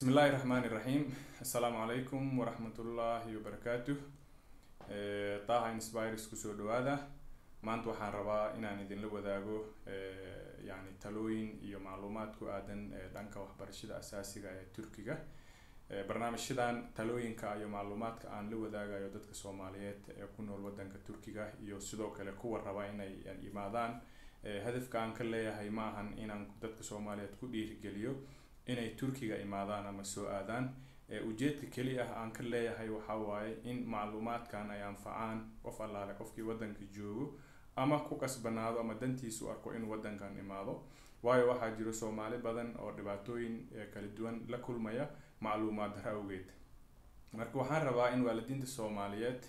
bismi illaahi raxmaan iraxiim assalaamu calaykum waraxmatullaahi wabarakaatuh taha inspires ku soo dhawaada. Maanta waxaan rabaa inaan idinla wadaago yani talooyin iyo macluumaad ku aadan dhanka waxbarashada asaasiga ee turkiga. Barnaamijyadan talooyinka iyo macluumaadka aan la wadaagayo dadka soomaaliyeed ee ku nool wadanka turkiga iyo sidoo kale kuwa raba inay imaadaan. Hadafka aan ka leeyahay ma ahan inaan dadka soomaaliyeed ku dhiirigeliyo inay turkiga imaadaan ama soo aadaan ujeedka keli ah aan ka leeyahay waxaa waaye in macluumaadkan ay anfacaan qof allaale qofkii wadanka joogo ama ku qasbanaado ama dantiisu arko inuu wadankan imaado. Waayo waxaa jiro soomaali badan oo dhibaatooyin kala duwan la kulmaya macluumaad dara awgeed. Marka waxaan rabaa in waalidiinta soomaaliyeed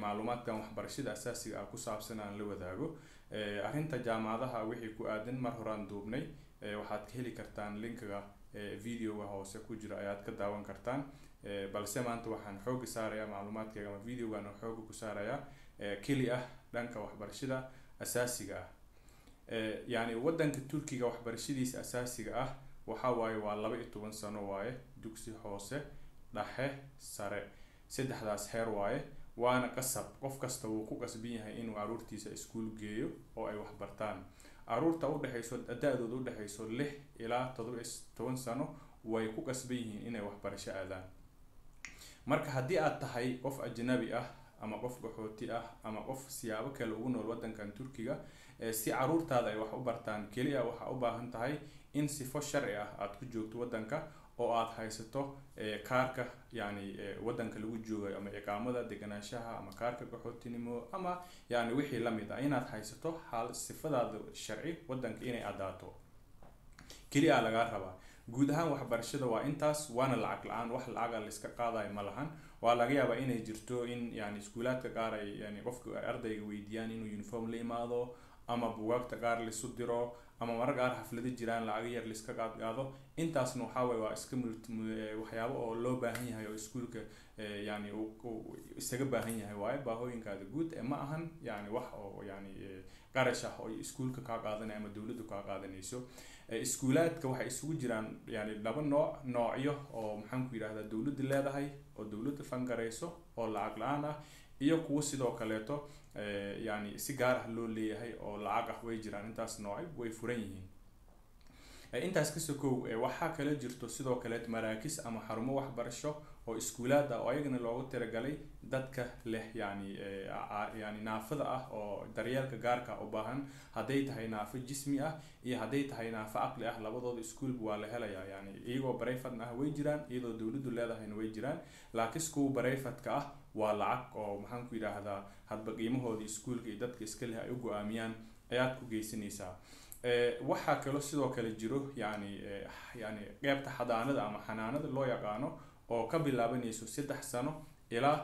macluumaadkan waxbarashada asaasiga ah ku saabsan aan la wadaago. Arrinta jaamacadaha wixii ku aadan mar horaan duubnay waxaad ka heli kartaan linkiga videoga hoose ku jira ayaad ka daawan kartaan. Balse maanta waxaan xooga saarayaa macluumaadkayga ama videogan xooga ku saarayaa keli ah dhanka waxbarashada asaasiga ah. Yani wadanka turkiga waxbarashadiisa asaasiga ah waxa waaye waa laba iyo toban sano waaye dugsi hoose dhexe sare. Saddexdaas heer waaye waana qasab. Qof kasta wuu ku qasban yahay inuu caruurtiisa iskuul geeyo oo ay waxbartaan carruurta udhexeyso da-dooda udhexeyso lix ilaa todoba toban sano way ku qasban yihiin inay waxbarasho aadaan. Marka haddii aad tahay qof ajnabi ah ama qof qaxooti ah ama qof siyaabo kale ugu nool wadankan turkiga si caruurtaada ay wax u bartaan keliya waxaa u baahan tahay in sifo sharci ah aad ku joogto wadanka oo aad haysato kaarka yani wadanka lagu joogayo ama iqaamada deganaanshaha ama kaarka qaxootinimo ama yani wixii la mid ah inaad haysato xaal sifadaada sharci wadanka inay adaato keliya lagaa rabaa. Guud ahaan waxbarashada waa intaas waana lacag la'aan wax lacaga laiska qaadayo ma lahan. Waa laga yaabaa inay jirto in yani iskuulaadka qaar ay yani qofka ardayga weydiiyaan inuu uniform la imaado ama bugaagta qaar laisu diro ama marar qaar xaflado jiraan lacaga yar laiska qaadqaado intaasna waxaaway waa iska waxyaabo oo loo baahan yahay oo iskuulka yani isaga baahan yahay. Waayo baahooyinkaada guud ma ahan yani wax oo yani qarash ah oo iskuulka kaa qaadanaya ama dowladdu kaa qaadanayso. Iskuulaadka waxay isugu jiraan yani laba nooc noocyo oo maxaanku yidhahdaa dowladda leedahay oo dowladda fangarayso oo lacag la'aan ah iyo kuwo sidoo kaleeto yani si gaar ah loo leeyahay oo lacag ah way jiraan. Intaas noocay way furan yihiin. Intaas ka sokow waxaa kale jirto sidoo kaleet maraakis ama xarumo waxbarasho oo iskuulaad ah oo ayagana loogu tiragalay dadka leh yani yani naafada ah oo daryeelka gaarka u baahan. Hadday tahay naafo jismi ah iyo hadday tahay naafo caqli ah labadooda iskuolba waa la helayaa. Yani iyagoo barayfadna ah way jiraan iyadoo dowladdu leedahayna way jiraan. Laakiin kuwa barayfadka ah waa lacag oo maxaanku yidhaahdaa hadba qiimahooda iskuolka iyo dadka iska leh ay u go'aamiyaan ayaad ku geysanaysaa. Waxaa kaloo sidoo kale jiro yani yani qeybta xadaanada ama xanaanada loo yaqaano oo ka bilaabanayso saddex sano ilaa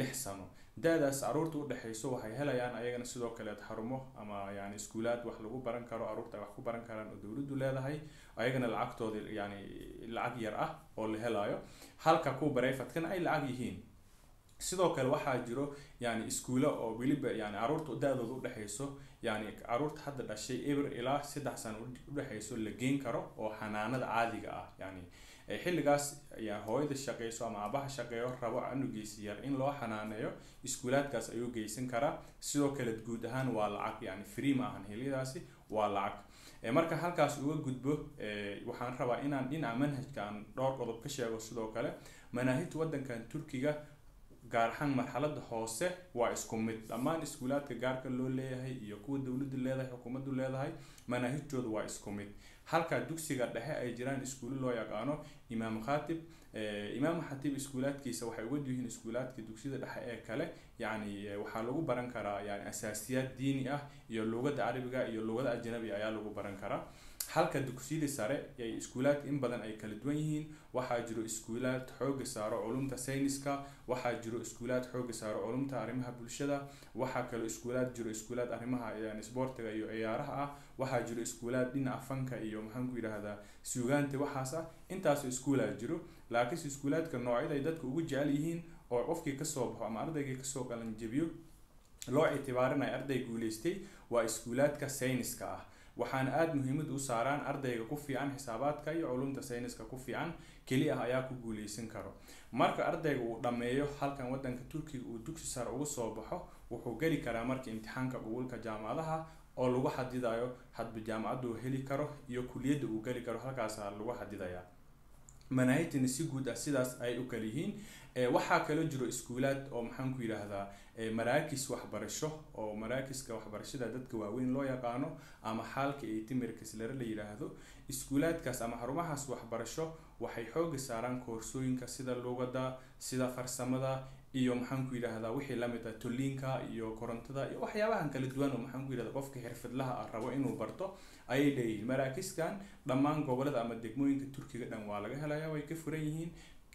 lix sano. Da-daas carruurta udhexeyso waxay helayaan ayagana sidoo kaleed xarumo ama yani iskuulaad wax lagu baran karo carruurta ay wax ku baran karaan oo dowladdu leedahay ayagana lacagtooda yani lacag yar ah oo la helayo halka kuwa barayfadkana ay lacag yihiin sidoo kale waxaa jiro yani iskuulo oo weliba yani carruurta da-dooda udhexeyso yani carruurta hadda dhashay eber ilaa saddex sano udhexeyso la geyn karo oo xanaanada caadiga ah. Yani xilligaas hooyada shaqeyso ama aabaha shaqeeyo rabo canugiisa yar. In loo xanaaneeyo iskuulaadkaas ayuu geysan karaa. Sidoo kale guud ahaan waa lacag yani free ma ahan xiliyadaasi waa lacag. Marka halkaas uga gudbo waxaan rabaa inaan dhinaca manhajka aan dhowr qodob ka sheego. Sidoo kale manaahijta wadankan turkiga gaar ahaan marxalada hoose waa isku mid. Dhammaan iskuulaadka gaarka loo leeyahay iyo kuwa dowladdu leedahay xukuumaddu leedahay manaahijtooda waa isku mid. Halka dugsiga dhexe ay jiraan iskuulo loo yaqaano imaam khatib imaam khatib iskuulaadkiisa waxay uga yihiin iskuulaadka dugsiyada dhexe ee kale. Yani waxaa lagu baran karaa yani asaasiyaad diini ah iyo luugada carabiga iyo luugada ajnabi ayaa lagu baran karaa halka dugsiyada sare ay iskuulaadka in badan ay kala duwan yihiin waxaa jiro iskuulaad xooga saaro culumta sayniska waxaa jiro iskuulaad xooga saaro culumta arrimaha bulshada waxaa kaloo iskuulaad jiro iskuulaad arrimaha yani isboortiga iyo ciyaaraha ah waxaa jiro iskuulaad dhinaca fanka iyo maxaanku yidhaahdaa suugaanta waxaas ah. Intaasoo iskuulaad jiro laakiinse iskuulaadka noocyada ay dadka ugu jecel yihiin oo qofkii ka soo baxo ama ardaygii ka soo qalanjabiyo loo ictibaarinayo arday guuleystay waa iskuulaadka sayniska ah waxaana aada muhiimad u saaraan ardayga ku fiican xisaabaadka iyo culumta sayniska ku fiican. Keli ah ayaa ku guuleysan karo. Marka ardayga uu dhammeeyo halkan wadanka turkiga uu dugsi sare uga soo baxo wuxuu geli karaa marka imtixaanka qubulka jaamacadaha oo lagu xadidayo hadba jaamacadda uu heli karo iyo kuliyadda uu geli karo halkaasa lagu xadidaya. Manaahijtina si guud ah sidaas ay u kala yihiin waxaa kaloo jiro iskuulaad oo maxaan ku yidhaahdaa maraakis waxbarasho oo maraakiska waxbarashada dadka waaweyn loo yaqaano ama xaalka iyo timirkas lare la yidhaahdo iskuulaadkaas ama xarumahaas waxbarasho waxay xooga saaraan koorsooyinka sida luugada sida farsamada iyo maxaan ku yidhaahdaa wixii la mid ah toliinka iyo korontada iyo waxyaabahan kala duwan oo maxaan ku yidhahda qofka xirfadlaha ah rabo inuu barto. Ayay leeyihiin maraakiskan dhammaan gobollada ama degmooyinka turkiga dhan waa laga helaya way ka furan yihiin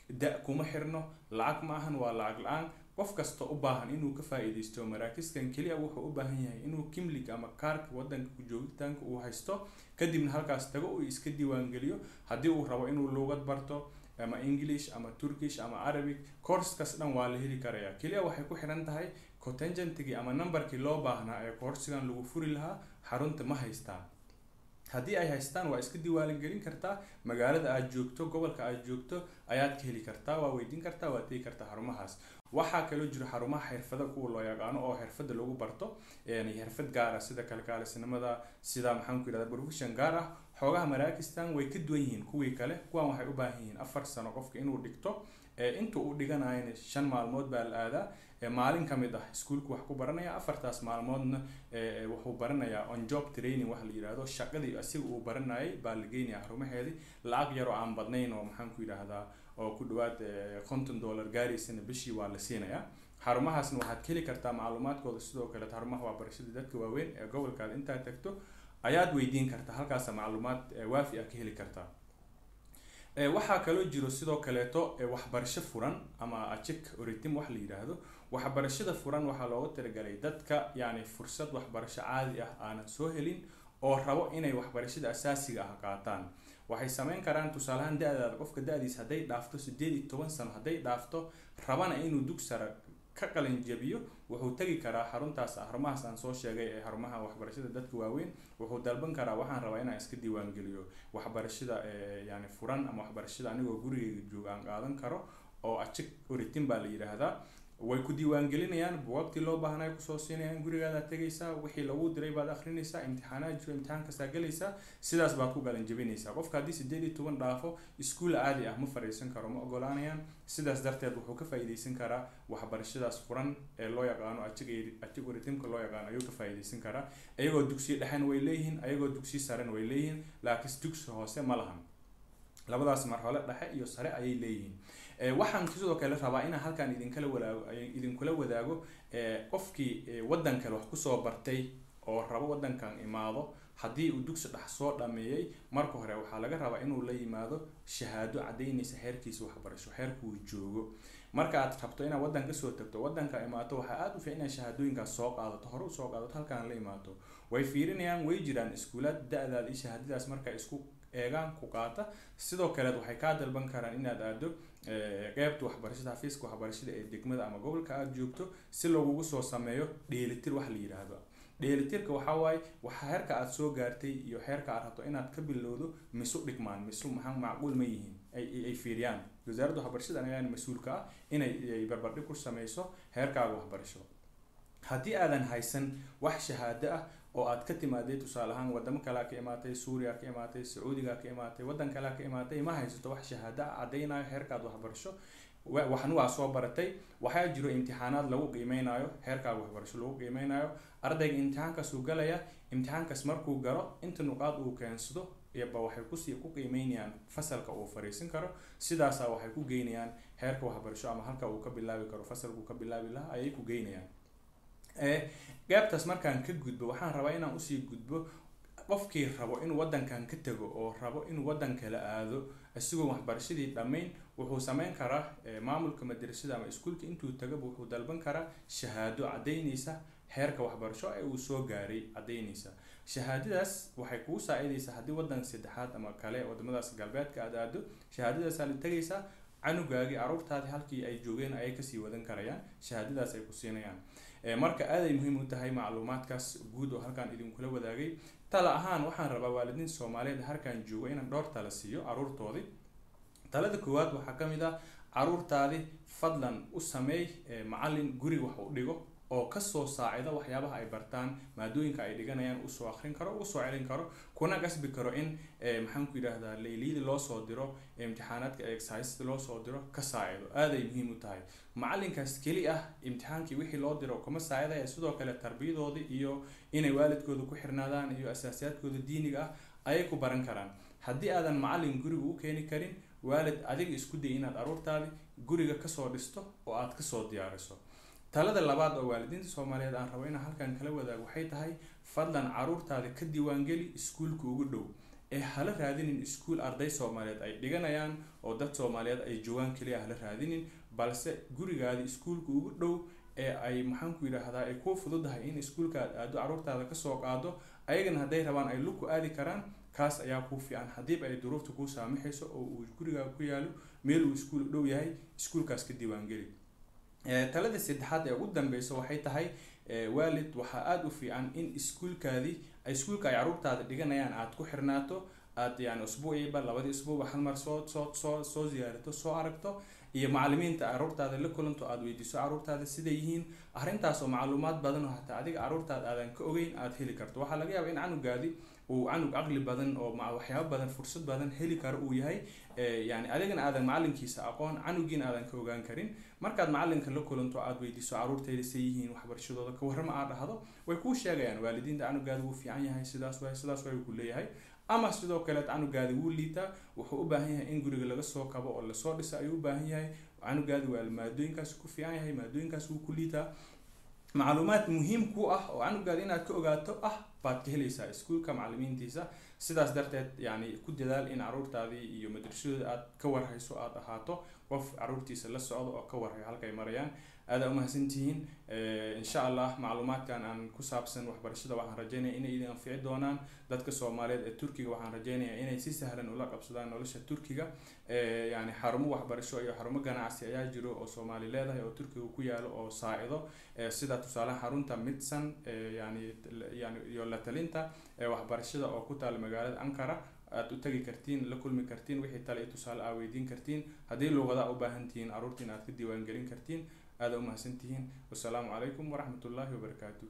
da kuma xirno lacag ma ahan waa lacag la'aan. Qof kasta u baahan inuu ka faa-iideysto maraakiskan keliya wuxuu u baahan yahay inuu kimlig ama kaarka wadanka joogitaanka uu haysto. Kadibna halkaas tago uu iska diiwaangeliyo. Haddii uu rabo inuu luugad barto ama english ama turkish ama arabic coursekas dhan waa la heli karaya keliya waxay ku xiran tahay contengentigii ama numberkii loo baahnaa ee coursigan lagu furi lahaa. Xarunta ma haystaan haddii ay haystaan waa iska diiwaangelin kartaa. Magaalada aad joogto gobolka aad joogto ayaad ka heli kartaa waa weydiin kartaa waa tegi kartaa xarumahaas. Waxaa kaloo jiro xarumaha xirfada kuwa loo yaqaano oo xirfada lagu barto xirfad gaar ah sida kalkaalisinimada sida maxaan ku yidhahda profession gaar ah xoogaha maraakistan way ka duwan yihiin kuwii kale. Kuwan waxay u baahan yihiin afar sano qofka inuu dhigto. Inta uu dhiganayana shan maalmood baa la aadaa maalin ka mid ah iskuolku wax ku baranaya afartaas maalmoodna wuxuu baranayaa on job training wax la yidhaahdo shaqadii asiga uu baranayay baa la geynaya xarumaheedii. Lacag yaroo aan badnayn oo maxaan yidhaahdaa oo ku dhawaad konton dollar gaaraysana bishii waa la siinayaa. Xarumahaasna waxaad heli kartaa macluumaadkooda sidoo kale xarumaha waxbarashada dadka waaweyn ee gobolkaada intaad tagto ayaad weydiin kartaa halkaasa macluumaad waafi ah ka heli kartaa. Waxaa kaloo jiro sidoo kaleeto waxbarasho furan ama ajik oritim wax la yidhaahdo waxbarashada furan waxaa looga talagalay dadka yani fursad waxbarasho caadi ah aanan soo helin oo rabo inay waxbarashada asaasiga ah qaataan. Waxay sameyn karaan tusaalahaan da-daada qofka da-diis hadday dhaafto sideed iyo toban sano hadday dhaafto rabana inuu dug sare ka qalin jabiyo wuxuu tegi karaa xaruntaas xarumahaas aan soo sheegay ee xarumaha waxbarashada dadka waaweyn wuxuu dalban karaa waxaan rabaa inaan iska diiwaangeliyo waxbarashada yani furan ama waxbarashada anigoo gurigeyga jooga aan qaadan karo oo ajik oritin baa la yidhaahdaa way ku diiwaangelinayaan buwagtii loo baahnay ku soo siinayaan gurigaadaad tegaysaa wixii lagu diray baad akrinaysaa imtixaanaad jiro imtixaan kastaa galaysaa sidaas baad ku galan jabinaysaa qofka haddii sideed iyo toban dhaafo iskuol caadi ah ma fadhiisan karo ma ogolaanayaan sidaas darteed wuxuu ka faa-iideysan karaa waxbarashadaas furan ee loo yaqaano ajig ajig oritimka loo yaqaano ayuu ka faa-iideysan karaa. Ayagoo dugsiyo dhexen way leeyihiin ayagoo dugsiyo saren way leeyihiin laakiin dugsi hoose ma lahan labadaas marxalo dhexe iyo sare ayay leeyihiin. Waxaan sidoo kale rabaa inaan halkaan idinkala wadaago idinkula wadaago qofkii waddan kale wax ku soo bartay oo rabo waddankan imaado haddii uu dugsi dhex soo dhameeyey marka hore waxaa laga rabaa inuu la yimaado shahaado cadaynaysa xeerkiisa waxbarasho xeerkuu joogo. Marka aad rabto inaad waddan ka soo tagto waddanka imaato waxaa aada u fiican inaad shahaadooyinkaas soo qaadato hore u soo qaadato halkaan la imaato. Way fiirinayaan way jiraan iskuulaad da-daada iyo shahaadadaas marka isku eegaan ku qaata. Sidoo kaleed waxay kaa dalban karaan inaad aado qeybta waxbarashada xafiiska waxbarashada ee degmada ama gobolka aada joogto si lagugu soo sameeyo dheelitir wax la yidhaahdo dheelitirka waxaa waaye waxa heerka aada soo gaartay iyo heerka aad rabto inaad ka bilowdo misu dhigmaan misu maxaa macquul ma yihiin. Ay fiiriyaan. Wasaaradda waxbarashada ayaana mas'uulka ah inay barbardhig ku sameyso heerkaaga waxbarasho. Haddii aadan haysan wax shahaado ah oo aad ka timaadey tusaale ahaan wadamo kalea ka imaatay suuriya ka imaatay sacuudiga ka imaatay waddan kalea ka imaatay ma haysato wax shahaado ah caddaynayo heerkaad waxbarasho waxna waa soo baratay waxaa jiro imtixaanaad lagu qiimeynayo heerkaaga waxbarasho lagu qiimeynayo ardayga imtixaankaas uu galaya imtixaankaas markuu galo inta nuqaad uu keensado ba waxay ku sii ku qiimeynayaan fasalka uu fariisin karo sidaasa waxay ku geynayaan heerka waxbarasho ama halka uu ka bilaabi karo fasalkuu ka bilaabi lahaa ayay ku geynayaan qaybtaas markaan ka gudbo waxaan rabaa inaan u sii gudbo qofkii rabo inuu waddankan ka tago oo rabo inuu waddan kala aado. Isagoo waxbarashadii dhammayn wuxuu sameyn karaa maamulka madrasada ama iskuolka intuu tagaba wuxuu dalban karaa shahaado caddaynaysa heerka waxbarasho ee uu soo gaaray caddaynaysa shahaadadaas waxay kugu saa-idaysaa haddii waddan saddexaad ama kale wadamadaas galbeedka aad aado. Shahaadadaasaa la tegaysaa canugaagii caruurtaadii halkii ay joogeen ayay ka sii wadan karayaan. Shahaadadaas ay ku siinayaan marka aaday muhiim u tahay macluumaadkaas guud oo halkaan idinkula wadaagay. Tala ahaan waxaan rabaa waalidiin soomaaliyeed halkaan joogo inaan dhowr tala siiyo caruurtoodii. Talada koowaad waxaa ka mid ah caruurtaadi fadlan u sameey macalin guriga wax u dhigo oo ka soo saacida waxyaabaha ay bartaan maadooyinka ay dhiganayaan u soo akrin karo u soo celin karo kuna gasbi karo in maxaanku yidhaahdaa layliyada loosoo diro imtixaanaadka exerciseda loosoo diro ka saacido aaday muhiim u tahay. Macalinkaas keli ah imtixaankii wixii loo diro kuma saacidaya sidoo kale tarbiyadoodii iyo inay waalidkooda ku xirnaadaan iyo asaasiyaadkooda diiniga ah ayay ku baran karaan. Haddii aadan macalin guriga u keeni karin waalid adiga isku day inaad aruurtaadi guriga ka soo dhisto oo aad ka soo diyaariso talada labaad oo waalidiinta soomaaliyeed aan rabo inaan halkan kala wadaago waxay tahay fadlan caruurtaada ka diiwaangeli iskuulka ugu dhow. Ee hala raadinin iskuul arday soomaaliyeed ay dhiganayaan oo dad soomaaliyeed ay joogaan keliya hala raadinin balse gurigaadi iskuulka ugu dhow ee ay maxaanku yidhaahdaa ay kuu fududahay in iskuulka aad aado caruurtaada ka soo qaado ayagana hadday rabaan ay lugku aadi karaan kaas ayaa kuu fiican. Haddiiba ay duruufta kuu saamaxayso oo uu gurigaaga ku yaalo meel uu iskuul dhow yahay iskuulkaas ka diiwaangeli talada saddexaad ee ugu dambeysa waxay tahay waalid waxaa aada u fiican in iskuulkaadii iskuulka ay caruurtaada dhiganayaan. Aada ku xirnaato aad yani usbuuciiba labadii usbuuba hal mar soo soo soo soo ziyaarato soo aragto iyo macalimiinta caruurtaada la kulanto aada weydiiso caruurtaada siday yihiin. Arrintaas oo macluumaad badan oo hataa adiga caruurtaada aadan ka ogeyn aada heli karto. Waxaa laga yaaba in canugaadi uu canug caqli badan oo waxyaaba badan fursad badan heli karo uu yahay yani adigana aadan macalinkiisa aqoon canugiina aadan ka ogaan karin. Markaad macalinka la kulanto aada weydiiso caruurtayda say yihiin waxbarashadooda ka warrama aad dhahdo way kuu sheegayaan waalidiinta canugaada wuu fiican yahay sidaas waay sidaas waay ku leeyahay. Ama sidoo kale canugaadi wuu liitaa wuxuu u baahan yahay in guriga laga soo kabo oo la soo dhisa ayuu u baahan yahay. Canugaadi waa maadooyinkaas ku fiican yahay maadooyinkaas wuu ku liitaa macluumaad muhiim ku ah oo canugaada inaad ka ogaato ah baad ka helaysaa iskuulka macalimiintiisa. Sidaas darteed yani ku dadaal in caruurtaadii iyo madrasadooda aad ka warhayso aada ahaato qof caruurtiisa la socdo oo ka warhayo halkay marayaan aada umahadsantihiin insha allah macluumaadkan aan ku saabsan waxbarashada waxaan rajeynaya inay idin anfici doonaan. Dadka soomaaliyeed ee turkiga waxaan rajeynaya inay si sahlan ula qabsadaan nolosha turkiga. Yani xarumo waxbarasho iyo xarumo ganacsi ayaa jiro oo soomaali leedahay oo turkiga ku yaalo oo saacido. Sida tusaalaha xarunta midsan yani yani iyo la talinta waxbarashada oo ku taala magaalada ankara. Aada u tagi kartiin la kulmi kartiin wixii tale iyo tusaale aa weydiin kartiin. Haddii luuqada u baahan tihiin caruurtiin aad ka diiwaan gelin kartiin aada umahadsantihiin wasalaamu calaykum waraxmat ullaahi wabarakaatuh